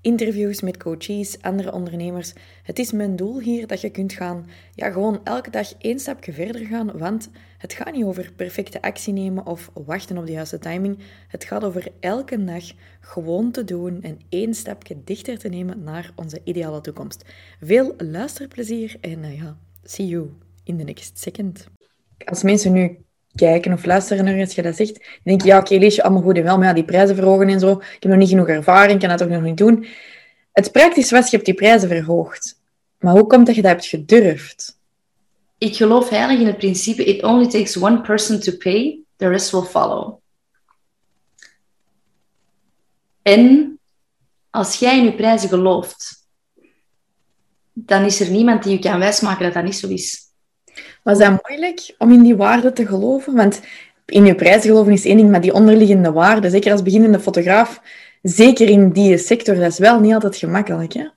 interviews met coaches, andere ondernemers. Het is mijn doel hier dat je kunt gaan, ja, gewoon elke dag één stapje verder gaan, want het gaat niet over perfecte actie nemen of wachten op de juiste timing. Het gaat over elke dag gewoon te doen en één stapje dichter te nemen naar onze ideale toekomst. Veel luisterplezier en uh, ja, see you in the next second. Als mensen nu kijken of luisteren naar als je dat zegt, dan denk je, ja, oké, lees je allemaal goed en wel, maar die prijzen verhogen en zo, ik heb nog niet genoeg ervaring, kan dat ook nog niet doen. Het praktisch was, je hebt die prijzen verhoogd. Maar hoe komt dat je dat hebt gedurfd? Ik geloof heilig in het principe, it only takes one person to pay, the rest will follow. En als jij in je prijzen gelooft, dan is er niemand die je kan wijsmaken dat dat niet zo is. Was dat moeilijk om in die waarde te geloven? Want in je prijzen geloven is één ding, maar die onderliggende waarde, zeker als beginnende fotograaf, zeker in die sector, dat is wel niet altijd gemakkelijk. Hè?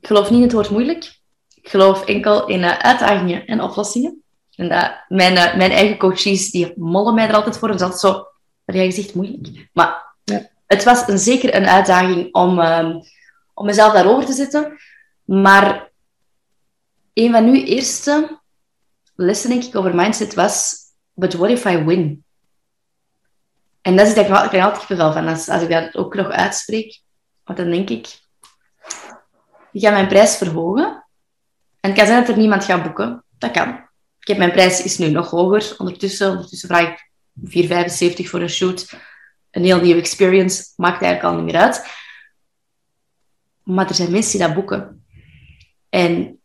Ik geloof niet in het woord moeilijk. Ik geloof enkel in uh, uitdagingen en oplossingen. En dat mijn, uh, mijn eigen coaches, die mollen mij er altijd voor. En dat is zo, maar jij gezegd moeilijk. Maar ja. het was een, zeker een uitdaging om, uh, om mezelf daarover te zetten. Maar een van uw eerste lessen, denk ik, over mindset was... But what if I win? En dat is dat ik altijd wel van als, als ik dat ook nog uitspreek. Want dan denk ik... Ik ga mijn prijs verhogen. En het kan zijn dat er niemand gaat boeken. Dat kan. Ik heb mijn prijs is nu nog hoger. Ondertussen, ondertussen vraag ik 4,75 voor een shoot. Een heel nieuwe experience. Maakt eigenlijk al niet meer uit. Maar er zijn mensen die dat boeken. En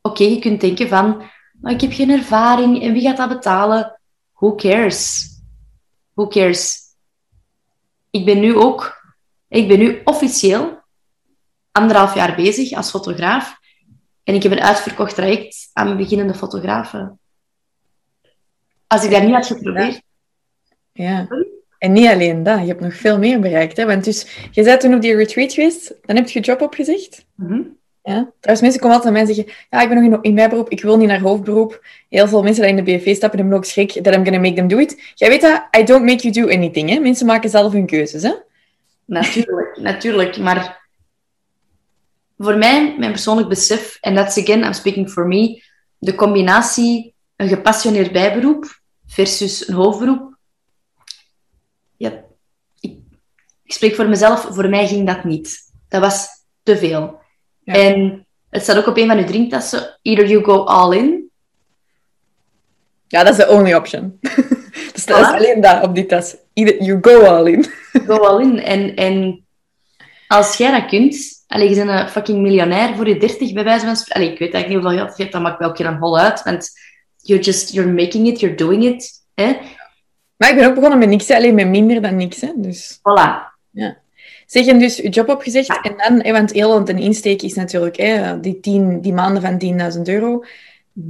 oké, je kunt denken van maar ik heb geen ervaring en wie gaat dat betalen? Who cares? Who cares? Ik ben nu ook, ik ben nu officieel anderhalf jaar bezig als fotograaf en ik heb een uitverkocht traject aan beginnende fotografen. Als ik dat niet had geprobeerd. Ja. ja. En niet alleen dat, je hebt nog veel meer bereikt. Hè? Want dus, je bent toen op die retreat geweest, dan heb je je job opgezegd. Mm ja? Trouwens, mensen komen altijd naar mij en zeggen, ja, ik ben nog in, mijn beroep, ik wil niet naar hoofdberoep. Heel veel mensen die in de BV stappen hebben ook schrik that I'm gonna make them do it. Jij weet dat, I don't make you do anything. Hè? Mensen maken zelf hun keuzes. Hè? Natuurlijk, natuurlijk. Maar voor mij, mijn persoonlijk besef, en that's again, I'm speaking for me, de combinatie een gepassioneerd bijberoep versus een hoofdberoep. Ja, ik, ik spreek voor mezelf, voor mij ging dat niet. Dat was te veel. En het staat ook op een van uw drinktassen. Either you go all in. Ja, dat is de only option. dus dat is alleen dat op die tas. Either you go all in. go all in. En, en als jij dat kunt... Allee, je bent een fucking miljonair voor je dertig, bij wijze van spreken. ik weet eigenlijk niet hoeveel geld je hebt, dat maakt wel een hol uit. Want you're just... You're making it, you're doing it. Hè? Maar ik ben ook begonnen met niks, alleen met minder dan niks. Hè? Dus... Voilà. Ja. Zeg, je dus je job opgezegd en dan, want heel een insteek is natuurlijk hè, die, tien, die maanden van 10.000 euro.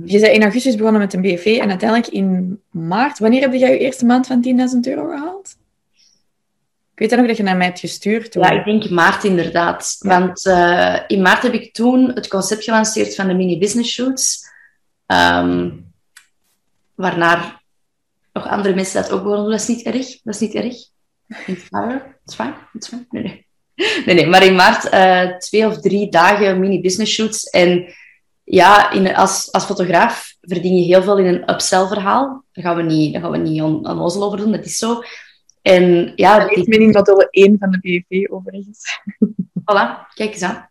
Je zei in augustus begonnen met een BV en uiteindelijk in maart. Wanneer heb jij je eerste maand van 10.000 euro gehaald? Ik weet dan nog dat je naar mij hebt gestuurd. Ja, ik denk maart inderdaad. Want uh, in maart heb ik toen het concept gelanceerd van de mini business shoots. Um, waarna nog andere mensen dat ook begonnen Dat is niet erg. Dat is niet erg. It's fine. It's fine. Nee, nee. Nee, nee. Maar in maart uh, twee of drie dagen mini-business shoots. En ja, in, als, als fotograaf verdien je heel veel in een upsell verhaal. Daar gaan we niet, daar gaan we niet on, onnozel over doen, dat is zo. En ja... Dat is mening dat er één van de BV overigens. Voilà, kijk eens aan.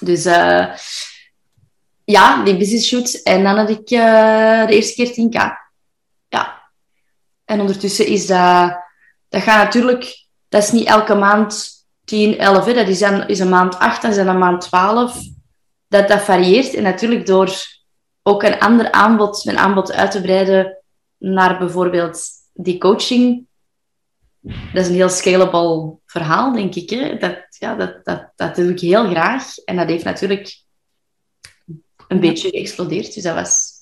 Dus uh, ja, die business shoots. En dan had ik uh, de eerste keer 10k. Ja. En ondertussen is dat dat gaat natuurlijk, dat is niet elke maand 10, 11, hè. dat is, dan, is een maand 8, dat is een maand 12. Dat, dat varieert. En natuurlijk door ook een ander aanbod, mijn aanbod uit te breiden naar bijvoorbeeld die coaching. Dat is een heel scalable verhaal, denk ik. Hè? Dat, ja, dat, dat, dat doe ik heel graag. En dat heeft natuurlijk een beetje geëxplodeerd. Dus dat was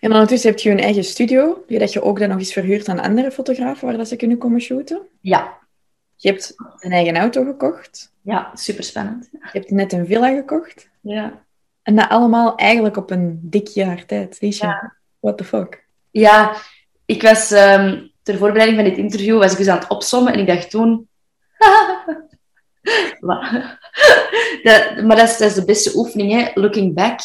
En ondertussen heb je een eigen studio, die dat je ook dan nog eens verhuurt aan andere fotografen waar dat ze kunnen komen shooten. Ja. Je hebt een eigen auto gekocht. Ja, super spannend. Je hebt net een villa gekocht. Ja. En dat allemaal eigenlijk op een dik jaar tijd. Liesje, Ja. what the fuck? Ja, ik was ehm, ter voorbereiding van dit interview was ik dus aan het opsommen en ik dacht toen. Dat- maar dat is, dat is de beste oefening, hè? looking back.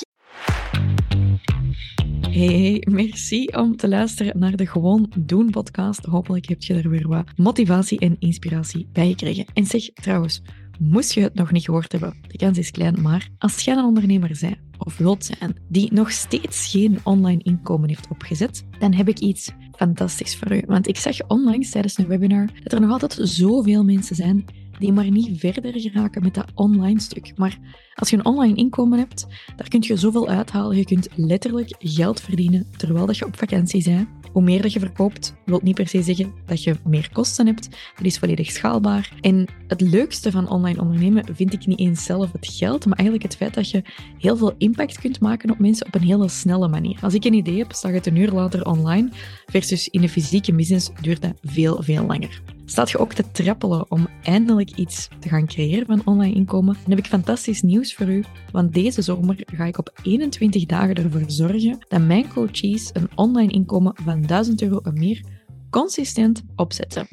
Hey, hey, merci om te luisteren naar de Gewoon Doen podcast. Hopelijk heb je er weer wat motivatie en inspiratie bij gekregen. En zeg trouwens, moest je het nog niet gehoord hebben, de kans is klein, maar als jij een ondernemer bent of wilt zijn die nog steeds geen online inkomen heeft opgezet, dan heb ik iets fantastisch voor u. Want ik zag onlangs tijdens een webinar dat er nog altijd zoveel mensen zijn die maar niet verder geraken met dat online stuk. Maar als je een online inkomen hebt, daar kun je zoveel uithalen. Je kunt letterlijk geld verdienen terwijl dat je op vakantie bent. Hoe meer dat je verkoopt, wil niet per se zeggen dat je meer kosten hebt. Dat is volledig schaalbaar. En het leukste van online ondernemen vind ik niet eens zelf het geld, maar eigenlijk het feit dat je heel veel impact kunt maken op mensen op een hele snelle manier. Als ik een idee heb, staat het een uur later online, versus in een fysieke business duurt dat veel, veel langer. Staat je ook te trappelen om eindelijk iets te gaan creëren van online inkomen, dan heb ik fantastisch nieuws voor u. Want deze zomer ga ik op 21 dagen ervoor zorgen dat mijn coaches een online inkomen van 1000 euro en meer consistent opzetten.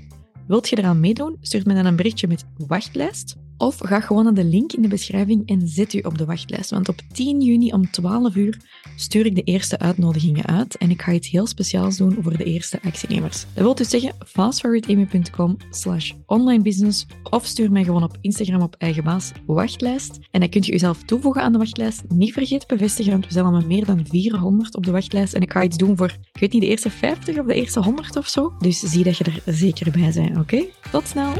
Wilt je eraan meedoen? Stuur me dan een berichtje met wachtlijst. Of ga gewoon naar de link in de beschrijving en zet u op de wachtlijst. Want op 10 juni om 12 uur stuur ik de eerste uitnodigingen uit. En ik ga iets heel speciaals doen voor de eerste actienemers. Dat wil dus zeggen fastforwardamy.com slash onlinebusiness of stuur mij gewoon op Instagram op eigen baas wachtlijst. En dan kun je jezelf toevoegen aan de wachtlijst. Niet vergeten bevestigen, want we zijn al met meer dan 400 op de wachtlijst. En ik ga iets doen voor, ik weet niet, de eerste 50 of de eerste 100 of zo. Dus zie dat je er zeker bij bent, oké? Tot snel!